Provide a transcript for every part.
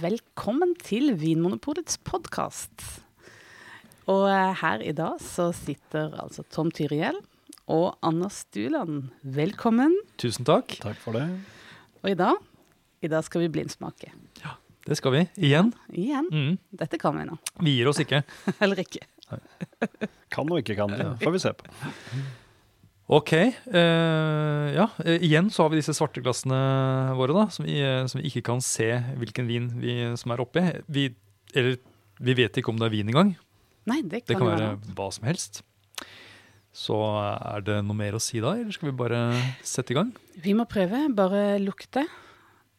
Velkommen til Vinmonopolets podkast. Og eh, her i dag så sitter altså Tom Tyriell og Anders Stuland. Velkommen. Tusen takk. Takk for det. Og i dag, i dag skal vi blindsmake. Ja, Det skal vi. Igjen. Igjen. Mm. Dette kan vi nå. Vi gir oss ikke. Eller ikke. Kan og ikke kan, det får vi se på. Ok. eh, ja, eh, igjen så har vi disse svarte glassene våre, da, som vi, eh, som vi ikke kan se hvilken vin vi, som er oppi. Vi, eller vi vet ikke om det er vin engang. Nei, det kan, Det kan, være være. hva som helst. Så er det noe mer å si da, eller skal vi bare sette i gang? Vi må prøve. Bare lukte.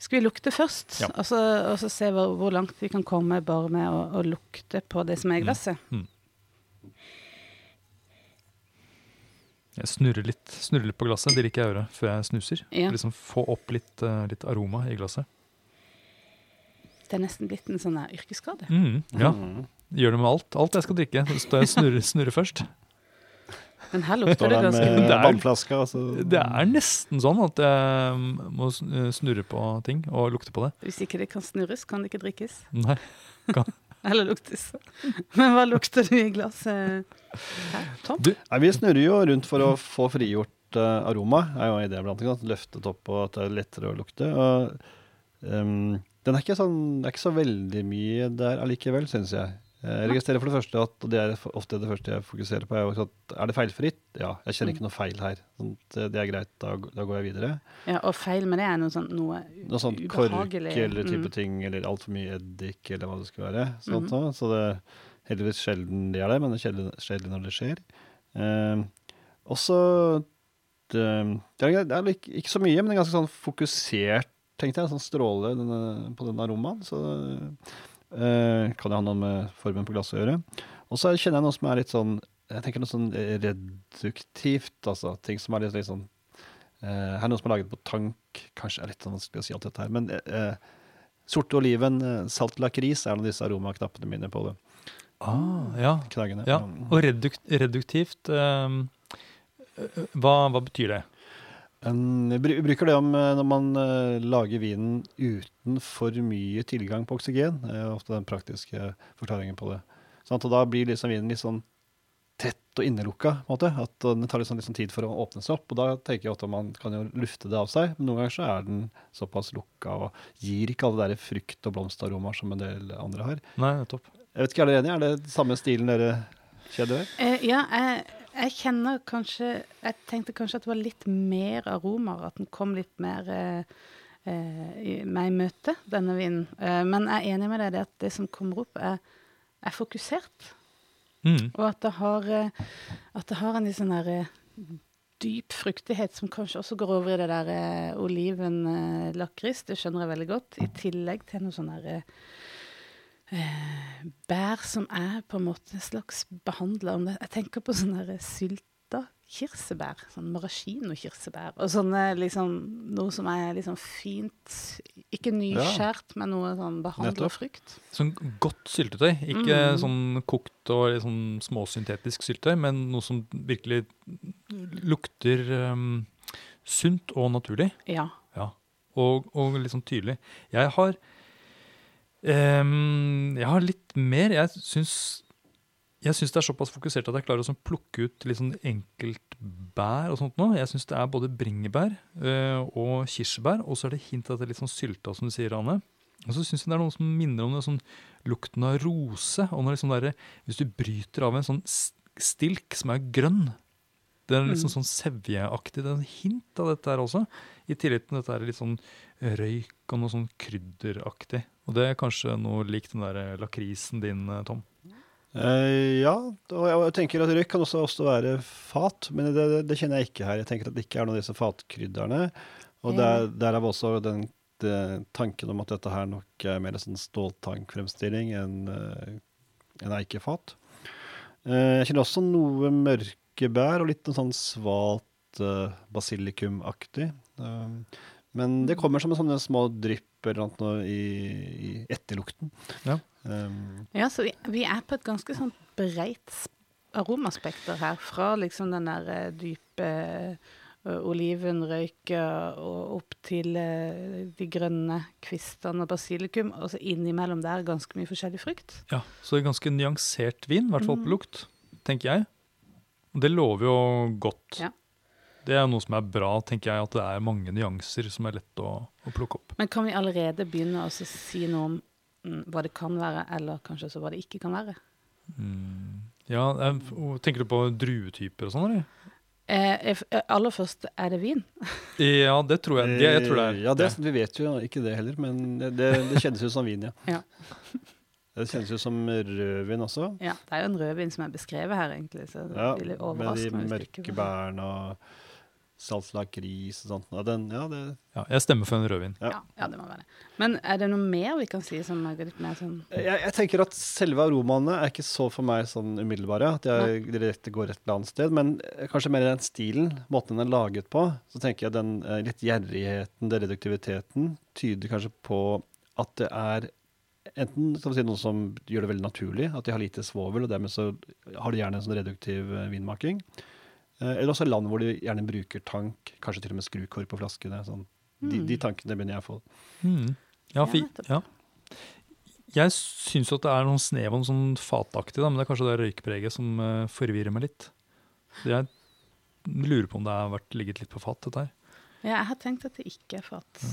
Skal vi lukte først, Ja. og, så, og så se hvor, hvor langt vi kan komme bare med å, å lukte på det som er i glasset? Jeg snurrer litt, snurrer litt på glasset, det liker jeg å gjøre før jeg snuser. Ja. Liksom Få opp litt, eh, litt aroma i glasset. Det er nesten blitt en sånn yrkesskade. Mm, ja, Mm. Gjør det med alt. Alt jeg skal drikke. Så står jeg og snurrer, snurrer først. Men her lukter det ganske Det er- vannflaska. Altså. Det er nesten sånn at jeg må snurre på ting og lukte på det. Hvis ikke det kan snurres, kan det ikke drikkes. Nei. Eller luktes. Men hva lukter du i glasset Tom? Du, Nei, vi snurrer jo rundt for å få frigjort uh, aroma. er jo en idé blant annet. Løftet opp og at det er lettere å lukte. Og, um, den er ikke, sånn, det er ikke så veldig mye der allikevel, syns jeg. Jeg registrerer for det første at, og det er ofte det første jeg fokuserer på, er, at er det feilfritt? Ja, jeg kjenner ikke noe feil her. Sånn, det er greit, da, da går jeg videre. Ja, og feil med det er noe sånn noe Noe sånt kork eller type Mm. ting, eller altfor mye eddik, eller hva det skulle være. Sånt, mm. Så det er heldigvis sjelden det er det, men det er sjelden, når det skjer. Eh, også det, det, er, ikke, ikke så mye, men det er ganske sånn fokusert, tenkte jeg. Sånn stråle denne, på den aromaen. Så uh, kan det ha noe med formen på glasset å gjøre. Og så kjenner jeg noe som er litt sånn Jeg tenker noe sånn reduktivt, altså. Ting som er litt, litt sånn Eh, her er noe som er laget på tank. Kanskje er litt sånn vanskelig å si alt dette her. Men eh, sorte oliven, salt lakris er en av disse aromaknappene mine på det. ah, ja. Knagene. ja. Mm. Og redukt, reduktivt hva, hva betyr det? Um, Vi bruker det om eh, når man eh, lager vinen uten for mye tilgang på oksygen. Det er ofte den praktiske forklaringen på det. Sånn og da blir liksom vinen litt sånn tett og innelukka. på en måte. At uh, Den tar litt sånn, litt sånn tid for å åpne seg opp. og Da tenker jeg at man kan jo lufte det av seg. Men noen ganger så er den såpass lukka og gir ikke alle de frukt- og blomsteraromaer som en del andre har. Nei, nettopp. Jeg vet ikke, Er dere enige? Er det samme stilen dere kjeder? Uh, ja, jeg, jeg kjenner kanskje Jeg tenkte kanskje at det var litt mer aromaer, at den kom litt mer eh, eh, i meg i møte, denne vinen. Eh, men jeg er enig med deg i at det som kommer opp, er, er fokusert. Mm. Og at det har, eh, at det har en litt sånn der eh, dyp fruktighet som kanskje også går over i det der eh, oliven-lakris. det skjønner jeg veldig godt. I tillegg til noe sånn der eh, eh, bær som er på en måte en slags behandler. Jeg tenker på sånne sylta kirsebær. Sånn maraschino-kirsebær. Og sånne liksom Noe som er liksom fint Ikke nyskjært, men noe sånn behandla frukt. Sånn godt syltetøy. Ikke Mm. sånn kokt og sånn småsyntetisk syltetøy, men noe som virkelig lukter um, sunt og naturlig. Ja. Ja, og, og litt sånn tydelig. Jeg har ehm, Jeg har litt mer. Jeg syns, jeg syns det er såpass fokusert at jeg klarer å sånn plukke ut litt sånn enkeltbær og sånt nå. Jeg syns det er både bringebær uh, og kirsebær, og så er det hint at det er litt sånn sylta, som du sier, Anne. Og så syns jeg det er noe som minner om det, sånn lukten av rose. Og når liksom der, hvis du bryter av en sånn stilk som er grønn Det er liksom Mm. sånn sevjeaktig. Det er en hint av dette her også. I tillegg til dette er litt sånn røyk og noe sånn krydderaktig. Og det er kanskje noe likt den der lakrisen din, eh, Tom. Eh, ja, og jeg, tenker at røyk kan også, også være fat, men det, det, det kjenner jeg ikke her. Jeg tenker at det ikke er noen av disse fatkrydderne. Og der, der er også den, tanken om at dette her nok er mer en sånn ståltankfremstilling enn en enn eikefat. Eh, jeg kjenner også noe mørkebær og litt sånn svalt uh, basilikumaktig. Eh, men det kommer som en sånne små drypp eller noe i, i etterlukten. Ja. Um, Ja, så vi, vi er på et ganske sånn breit aromaspekter her. Fra liksom den der eh, dype ø, oliven og opp til ø, de grønne kvistene og basilikum, og så innimellom der ganske mye forskjellig frukt. Ja, Så det er ganske nyansert vin, i hvert fall Mm. på lukt, tenker jeg. Og det lover jo godt. Ja. Det er noe som er bra, tenker jeg, at det er mange nyanser som er lett å, å plukke opp. Men kan vi allerede begynne å si noe om mm, hva det kan være, eller kanskje også hva det ikke kan være? Mm. Ja, jeg, Tenker du på druetyper og sånn, eller? Eh, eh, aller først, er det vin? Ja, det tror jeg. Det, jeg tror det er. Ja, det, vi vet jo ikke det heller, men det, det, det kjennes jo som vin, ja. Ja. Det kjennes jo som rødvin også. Ja, det er jo en rødvin som er beskrevet her, egentlig. Så det Ja, ville med de mørke bærene og saltlakris og sånt. Ja, den, ja, det, Ja, jeg stemmer for en rødvin. Ja. Ja, det må være. Men er det noe mer vi kan si som er litt mer sånn jeg, jeg tenker at selve aromaene er ikke så for meg sånn umiddelbare. At jeg direkte går et eller annet sted. Men kanskje mer den stilen, måten den er laget på. Så tenker jeg den eh, litt gjerrigheten, den reduktiviteten, tyder kanskje på at det er enten skal vi si, noe som gjør det veldig naturlig, at de har lite svovel, og dermed så har de gjerne en sånn reduktiv eh, vinmaking. Eh, Eller også land hvor de gjerne bruker tank, kanskje til og med skrukår på flaskene. Sånn. De, Mm. de tankene begynner jeg å få. Mm. Ja, for, ja. Jeg syns at det er noen snev av sånn fataktig, da, men det er kanskje det røykpreget som uh, forvirrer meg litt. Jeg lurer på om det har vært ligget litt på fat, dette her. Ja, jeg har tenkt at det ikke er fat.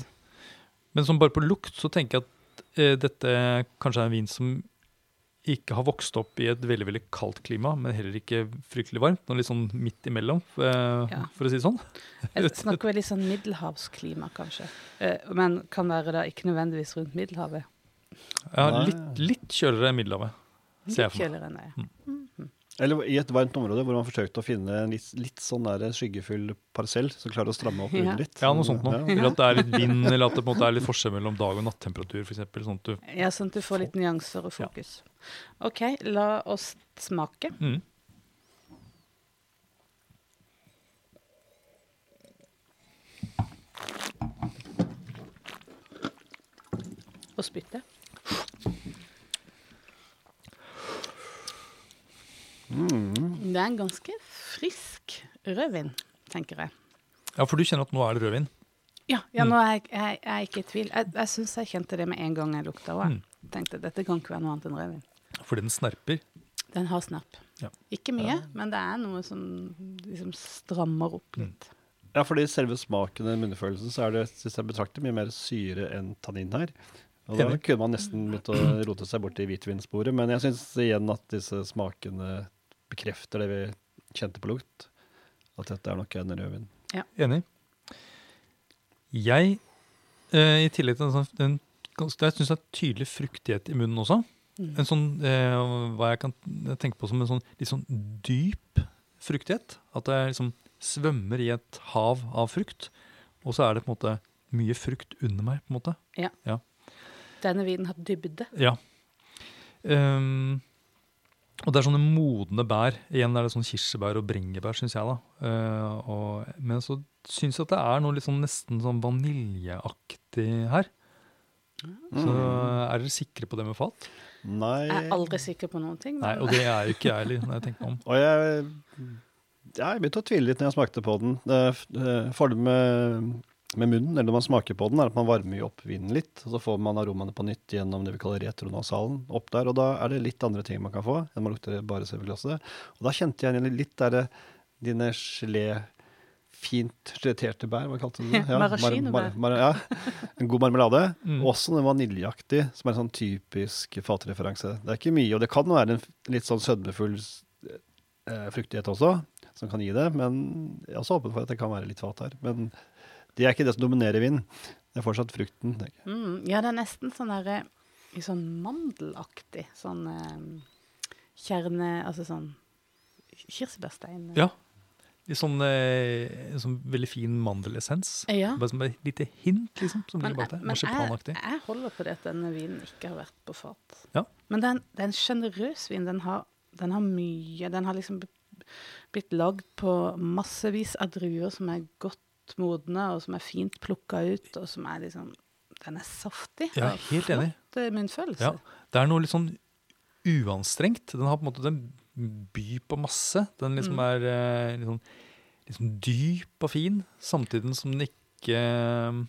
Men sånn bare på lukt så tenker jeg at uh, dette kanskje er en vin som ikke har vokst opp i et veldig veldig kaldt klima, men heller ikke fryktelig varmt. Noe litt sånn midt imellom, for, Ja. for å si det sånn. Jeg snakker vel litt sånn middelhavsklima, kanskje. Eh, Men kan være da ikke nødvendigvis rundt Middelhavet. Ja, litt, litt kjøligere enn Middelhavet. Ser jeg for meg. enn det. Eller i et varmt område hvor man forsøkte å finne en litt, litt sånn der skyggefull parsell som klarer å stramme opp Ja. litt. Ja, noe sånt noe. Ja. Eller at det er litt vind, eller at det på en måte er litt forskjell mellom dag- og nattemperatur, f.eks. Sånn at du Ja, sånn at du får litt nyanser og fokus. OK, la oss smake. mm. Og spytte. Mm. Det er en ganske frisk rødvin, tenker jeg. Ja, for du kjenner at nå er det rødvin? Ja, ja Mm. nå er jeg, jeg, jeg er ikke i tvil. Jeg, jeg syns jeg kjente det med en gang jeg lukta òg. Mm. Tenkte dette kan ikke være noe annet enn rødvin. Fordi den snerper. Den har snerp. Ja. Ikke mye, men det er noe som liksom strammer opp Mm. litt. Ja, fordi selve smaken og munnefølelsen, så er det synes jeg betrakter mye mer syre enn tannin her. Og da kunne man nesten begynt å rote seg bort i hvitvinsporet. Men jeg syns igjen at disse smakene bekrefter det vi kjente på lukt. At dette er nok en rødvin. Enig. Jeg, eh, i tillegg til en sånn den, Jeg syns det er tydelig fruktighet i munnen også. En sånn, eh, hva jeg kan tenke på som en sånn litt sånn dyp fruktighet. At det liksom svømmer i et hav av frukt. Og så er det på en måte mye frukt under meg, på en måte. Denne vinen har dybde. Ja. Um, og det er sånne modne bær. Igjen er det sånn kirsebær og bringebær, syns jeg. da. Uh, og, men så syns jeg at det er noe litt sånn nesten sånn vaniljeaktig her. Så er dere sikre på det med fat? Nei Jeg er aldri sikker på noen ting. Nei, og det er jo ikke jeg heller, når jeg tenker meg om. Og jeg, ja, jeg begynte å tvile litt når jeg smakte på den. Fordelen med, med munnen, eller når man smaker på den, er at man varmer jo opp vinen litt. Og så får man aromaene på nytt gjennom det vi kaller retronasalen opp der. Og da er det litt andre ting man kan få enn man lukter bare selverglasset. Og da kjente jeg igjen litt der dine gelé Fint gelaterte bær, hva kalte du det? Ja, Maraschinobær. mar, ja. En god marmelade. Mm. Også den vaniljeaktig, som er en sånn typisk fatreferanse. Det er ikke mye, og det kan være en litt sånn sødmefull eh, fruktighet også, som kan gi det. Men jeg er også åpen for at det kan være litt fat her. Men det er ikke det som dominerer vinen. Det er fortsatt frukten. tenker jeg. Mm, ja, det er nesten sånn derre sånn mandelaktig. Sånn eh, kjerne Altså sånn kirsebærstein. Ja. Sånn, eh, sånn veldig fin mandelessens. Ja. Bare som et lite hint, liksom. Som Men, bak det. men jeg, jeg holder på det at denne vinen ikke har vært på fat. Ja. Men det er en, er sjenerøs vin. Den har, den har mye Den har liksom blitt lagd på massevis av druer som er godt modne, og som er fint plukka ut, og som er liksom Den er saftig. Ja, helt enig. Flott eh, munnfølelse. Ja. Det er noe litt sånn uanstrengt. Den har på en måte den byr på masse. Den liksom Mm. er eh, sånn, liksom dyp og fin, samtidig som den ikke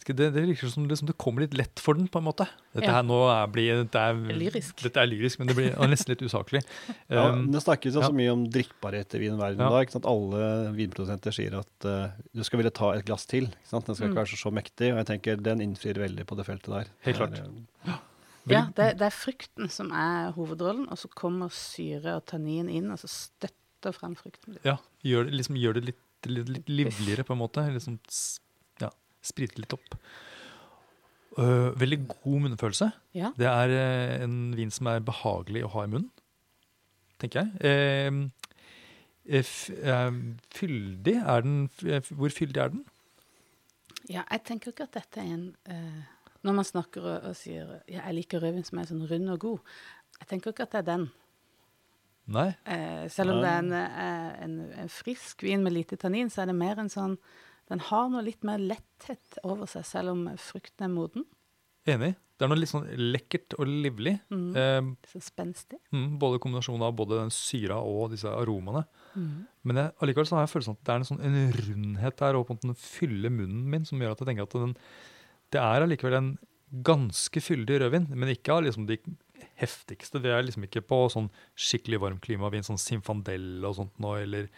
skal det, det virker som liksom det kommer litt lett for den, på en måte. Dette Ja. her nå er, blir, dette er, Lyrisk. Dette er lyrisk, men det blir nesten litt usaklig. Ja, Um, det snakkes jo ja. så mye om drikkbarhet i vinverdenen Ja. da. ikke sant? Alle vinprodusenter sier at uh, du skal ville ta et glass til. ikke sant? Den skal Mm. ikke være så så mektig, og jeg tenker den innfrir veldig på det feltet der. Helt klart. Der, eh, Ja, det, det er frukten som er hovedrollen, og så kommer syre og tannin inn, og så støtter frem frukten. ja, gjør det, liksom, gjør det litt, litt, litt livligere, på en måte. Liksom, ja, sprite litt opp. Uh, veldig god munnfølelse. Ja. Det er uh, en vin som er behagelig å ha i munnen, tenker jeg. Eh, fyldig er den Hvor fyldig er den? ja, jeg tenker ikke at dette er en Når man snakker og, og sier ja, jeg liker rødvin som er sånn rund og god, jeg tenker ikke at det er den. Nei. Eh, selv om det er en, eh, en, en frisk vin med lite tannin, så er det mer en sånn Den har noe litt mer letthet over seg, selv om frukten er moden. Enig. Det er noe litt sånn lekkert og livlig. Mm. Eh, så spenstig. mm, både kombinasjonen av både den syra og disse aromaene. Mm. Men jeg, allikevel så har jeg følelsen at det er en, sånn, en rundhet der, og på en måte den fyller munnen min, som gjør at jeg tenker at den, det er allikevel en ganske fyldig rødvin, men ikke av liksom de heftigste. Det er liksom ikke på sånn skikkelig varmklimavin, sånn Sinfandel og sånt noe, eller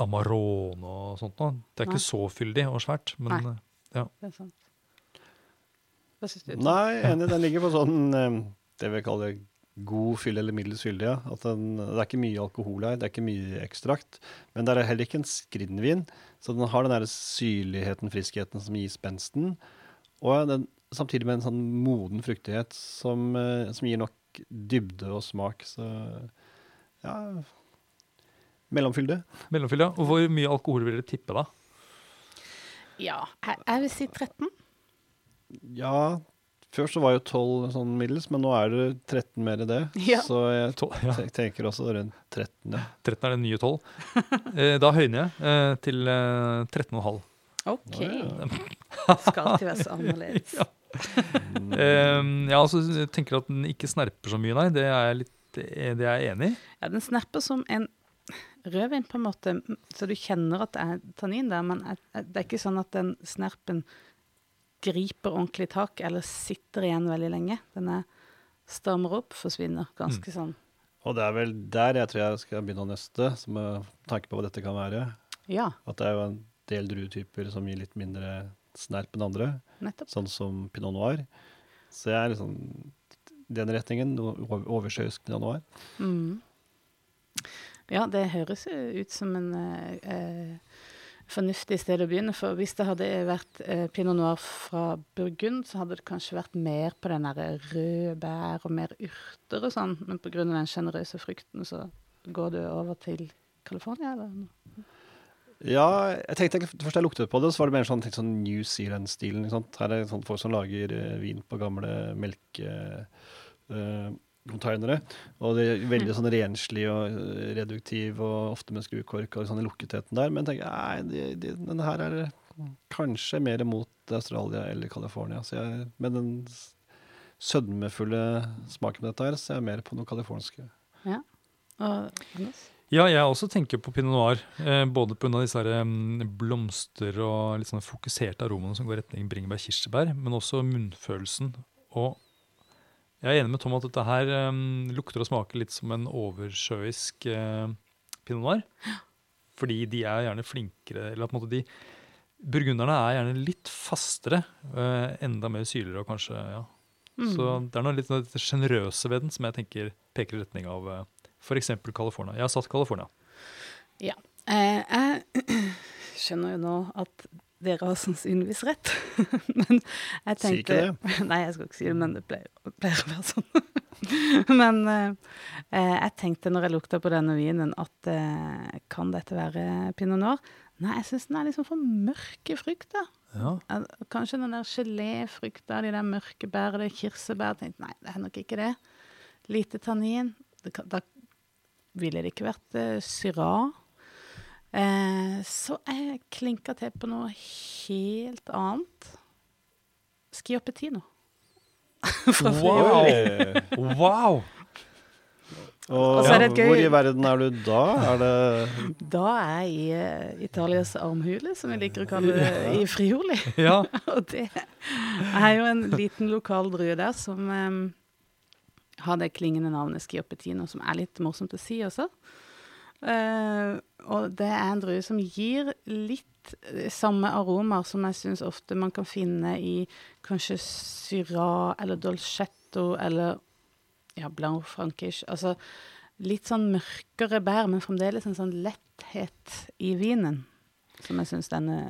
Amarone og sånt noe. Det er Nei. ikke så fyldig og svært, men Nei. ja. Det er sant. Hva syns du? Nei, enig. Den ligger på sånn eh, det vi kaller god fylde eller middels fyldig. Ja. At den, det er ikke mye alkohol her, det er ikke mye ekstrakt. Men det er heller ikke en skrinvin, så den har den der syrligheten, friskheten som gir spensten. Og den, samtidig med en sånn moden fruktighet som, eh, som gir nok dybde og smak. Så ja Mellomfylde. Mellomfylde, ja. Og hvor mye alkohol vil dere tippe da? Ja, jeg, vil si 13. Ja, før så var jo 12 sånn middels, men nå er det 13 mer i det. Ja. Så jeg ja. tenker også rundt 13, ja. 13 er det nye 12. Eh, da høyner jeg eh, til eh, 13,5. OK. Ja. Skal alltid være så annerledes. Ja. Eh, ja, altså, jeg tenker at den ikke snerper så mye, nei. Det er jeg, litt, det er jeg enig i. Ja, den snerper som en rødvin, på en måte, så du kjenner at det er tannin der, men det er ikke sånn at den snerpen griper ordentlig tak eller sitter igjen veldig lenge. Den er stormer opp, forsvinner ganske sånn. Og det er vel der jeg tror jeg skal begynne å nøste, som med tanke på hva dette kan være. Ja, At det er jo en del druetyper som gir litt mindre snerp enn andre, nettopp. sånn som pinot noir. Så jeg er liksom den retningen, oversjøisk pinot noir. Mm. Ja, det høres ut som en eh, eh, fornuftig sted å begynne. For hvis det hadde vært eh, pinot noir fra Burgund, så hadde det kanskje vært mer på den der røde bær og mer urter og sånn. Men pga. den sjenerøse frukten, så går du over til California, eller? noe? Ja, jeg tenkte først jeg luktet på det, så var det mer sånn, sånn New Zealand-stilen. Her er det sånn folk som lager eh, vin på gamle melkecontainere. og det er veldig sånn renslig og eh, reduktiv, og ofte med skrukork og sånn i lukketheten der. Men jeg tenker, nei, de, de, denne her er kanskje mer mot Australia eller California. Så jeg, med den sødmefulle smaken på dette her, så er jeg mer på noe Ja, Og Anders? Ja, jeg også tenker på pinot noir. Eh, både pga. disse her, em, blomster og litt sånn fokuserte aromaene som går i retning bringebær-kirsebær, men også munnfølelsen. Og jeg er enig med Tom at dette her em, lukter og smaker litt som en oversjøisk eh, pinot noir. Fordi de er gjerne flinkere eller på en måte de Burgunderne er gjerne litt fastere, eh, enda mer syrligere og kanskje ja. Mm. Så det er noe litt sånn sjenerøse ved den som jeg tenker peker i retning av f.eks. California. Jeg har satt California. Eh, jeg skjønner jo nå at dere har sannsynligvis rett. men jeg tenkte Si ikke det. Nei, jeg skal ikke si det, men det pleier, pleier å være sånn. men eh, eh, jeg tenkte når jeg lukta på denne vinen, at eh, kan dette være pinot noir? Nei, jeg syns den er liksom for mørke frukter. Ja. Kanskje den der geléfrukta, de der mørke bærene, kirsebær. Tenkte nei, det er nok ikke det. Lite tannin. Det kan, da ville det ikke vært uh, Syrah. Eh, så jeg klinka til på noe helt annet. Schioppettino. Fra Wow! Wow! Og Og så er det gøy- hvor i verden er du da? Er det Da er jeg i eh, Italias armhule, som vi liker å kalle det, i Friuli. Ja, Og det er jo en liten lokal drue der som em, har det klingende navnet Schioppettino, som er litt morsomt å si også. Uh, og det er en drue som gir litt eh, samme aromaer som jeg syns ofte man kan finne i kanskje Syrah eller Dolcetto eller ja, Blanc Frankish. Altså litt sånn mørkere bær, men fremdeles en sånn letthet i vinen. Som jeg syns denne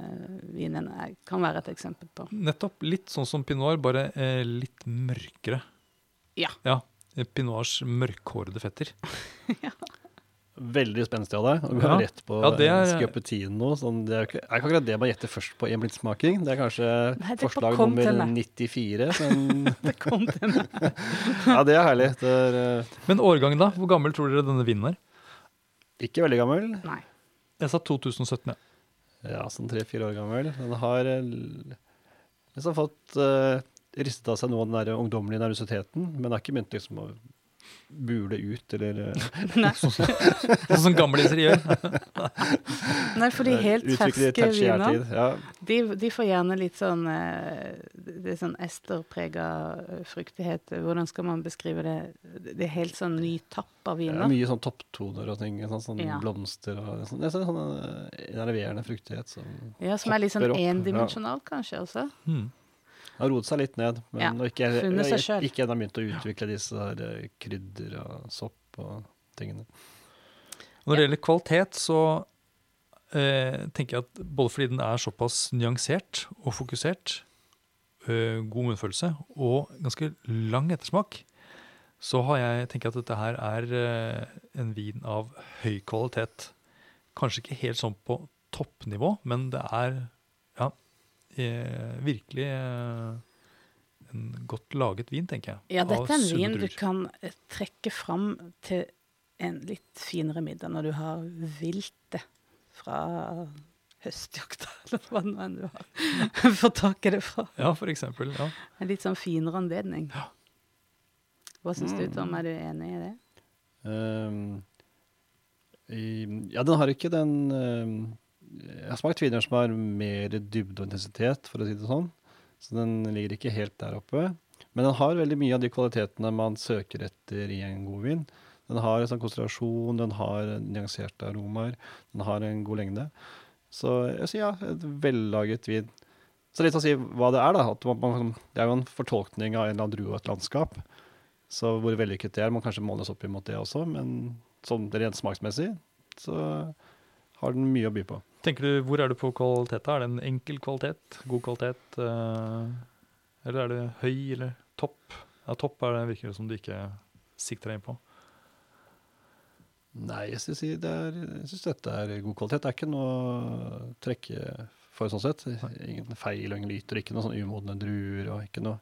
vinen er, kan være et eksempel på. nettopp. Litt sånn som pinot, bare eh, litt mørkere. Ja. Ja, eh, mørkhårede fetter. veldig spenstig av deg? Å gå Ja. rett på Ja, det er-. Sånn, det er ikke, er ikke akkurat det man gjetter først på i en blindsmaking. Det er kanskje Nei, det forslag nummer 94. Men Det kom til meg. ja, det er herlig. Det er uh... Men årgangen, da? Hvor gammel tror dere denne vinen er? ikke veldig gammel. Nei. Jeg sa 2017, ja. Ja, sånn tre-fire år gammel. Den har liksom fått uh, ristet av seg noe av den der ungdommelige nervøsiteten, men det har ikke begynt liksom å bule ut, eller eh, Nei. Sånn som gamliser gjør. Nei, for de helt ferske viner. Ja, de, de får gjerne litt sånn eh, Det er sånn esterprega fruktighet. Hvordan skal man beskrive det? Det er helt sånn nytappa tapp av viner. mye sånn topptoner og ting. Sånn, sånn Ja. blomster og sånn. Det er sånn, sånn eh, enerverende fruktighet som Ja, Som er litt sånn ja. endimensjonal, kanskje også. Hmm. Har roet seg litt ned, men Ja, ikke, funnet seg ikke, ikke ennå begynt å utvikle disse her eh, krydder og sopp og tingene. Når det gjelder kvalitet, så eh, tenker jeg at både fordi den er såpass nyansert og fokusert, eh, god munnfølelse og ganske lang ettersmak, så har jeg, tenker at dette her er eh, en vin av høy kvalitet. Kanskje ikke helt sånn på toppnivå, men det er eh, virkelig eh, en godt laget vin, tenker jeg. Ja, dette er en vin du kan eh, trekke fram til en litt finere middag når du har viltet fra høstjakta, eller hva nå enn du har fått tak i det fra. Ja, for eksempel. Ja. En litt sånn finere anledning. Hva syns du, Mm. Tom? Er du enig i det? Um, i, ja, den har ikke den ehm, Jeg har smakt viner som har mer dybde og intensitet, for å si det sånn. Så den ligger ikke helt der oppe. Men den har veldig mye av de kvalitetene man søker etter i en god vin. Den har en sånn konsentrasjon, den har nyanserte aromaer, den har en god lengde. Så jeg sier ja, et vellaget vin. Så litt å si hva det er, da. Man, det er jo en fortolkning av en eller annen drue og et landskap. Så hvor vellykket det er, må kanskje måles opp imot det også, men sånn rent smaksmessig så har den mye å by på. Tenker du, Hvor er du på kvalitet? da? Er det en enkel kvalitet? God kvalitet? eh, eller er det høy eller topp? Ja, Topp er det virker det som du ikke sikter deg inn på. Nei, jeg syns, det dette er god kvalitet. Det er ikke noe å trekke for sånn sett. Ingen feil og ingen lyter, ikke noe sånn umodne druer og ikke noe,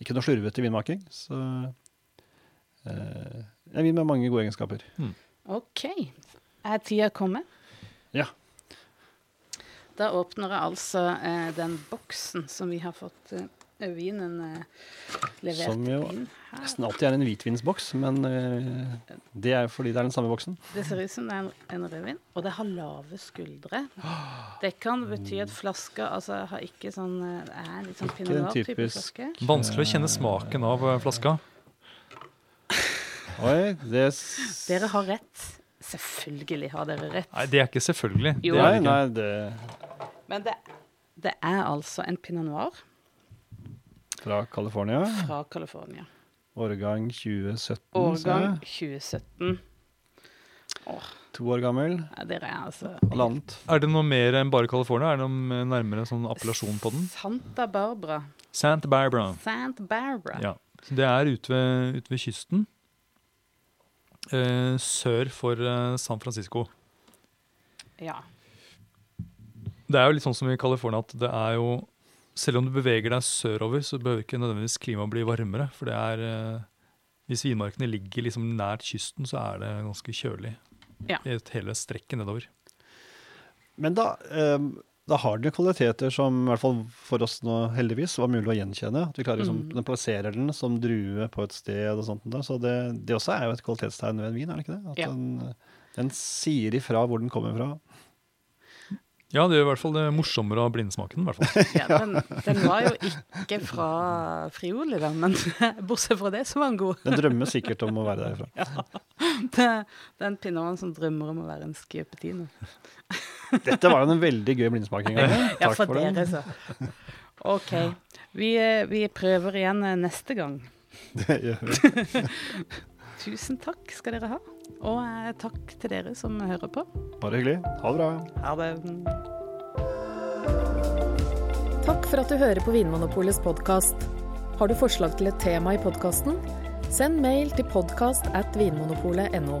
ikke noe slurvete vinmaking. Så eh, en vin med mange gode egenskaper. OK. Er tida kommet? Ja. Da åpner jeg altså eh, den boksen som vi har fått eh, vinen eh, levert Som jo inn her. Nesten alltid er en hvitvinsboks, men eh, det er jo fordi det er den samme boksen. Det ser ut som det er en, en rødvin, og det har lave skuldre. Det kan bety at flaska altså, har ikke sånn eh, er litt sånn pinot en noir-type typisk- flaske. Vanskelig å kjenne smaken av eh, flaska. Oi, det s- Dere har rett. Selvfølgelig har dere rett. Nei, det er ikke selvfølgelig. Jo. Det er Nei, ikke. nei, det Men det, det er altså en pinot noir Fra California. fra California. Årgang 2017. Årgang ser jeg. 2017. To år gammel. Ja, dere er altså Halvannet. Er det noe mer enn bare California? Er det noe nærmere sånn appellasjon på den? Santa Barbara. Santa Barbara. Santa Barbara. Ja. Det er ute ved, ute ved kysten. Eh, sør for eh, San Francisco. Ja. Det er jo litt sånn som i California at det er jo Selv om du beveger deg sørover, så behøver ikke nødvendigvis klimaet bli varmere. For det er eh, Hvis vinmarkene ligger liksom nært kysten, så er det ganske kjølig Ja. i et hele strekket nedover. Men da, eh, da har den kvaliteter som i hvert fall for oss nå heldigvis var mulig å gjenkjenne. At vi klarer liksom, Mm. Den plasserer den som drue på et sted og sånt. Der. Så det, det også er jo et kvalitetstegn ved en vin, er det ikke det? At Ja. den, den sier ifra hvor den kommer fra. Ja, det gjør i hvert fall det morsommere av blindsmaken. i hvert fall. Ja, den, den var jo ikke fra Frioli, da, men bortsett fra det, så var den god. Den drømmer sikkert om å være derifra. Det, er en pinnevann som drømmer om å være en schioppettino. Dette var jo en veldig gøy blindsmaking. Ja, for for den. dere, så. OK. Vi, eh, vi prøver igjen eh, neste gang. Det gjør vi. Tusen takk skal dere ha. Og eh, takk til dere som hører på. Bare hyggelig. Ha det bra. Ha det. Takk for at du hører på Vinmonopolets podkast. Har du forslag til et tema i podkasten? Send mail til podkast at vinmonopolet.no.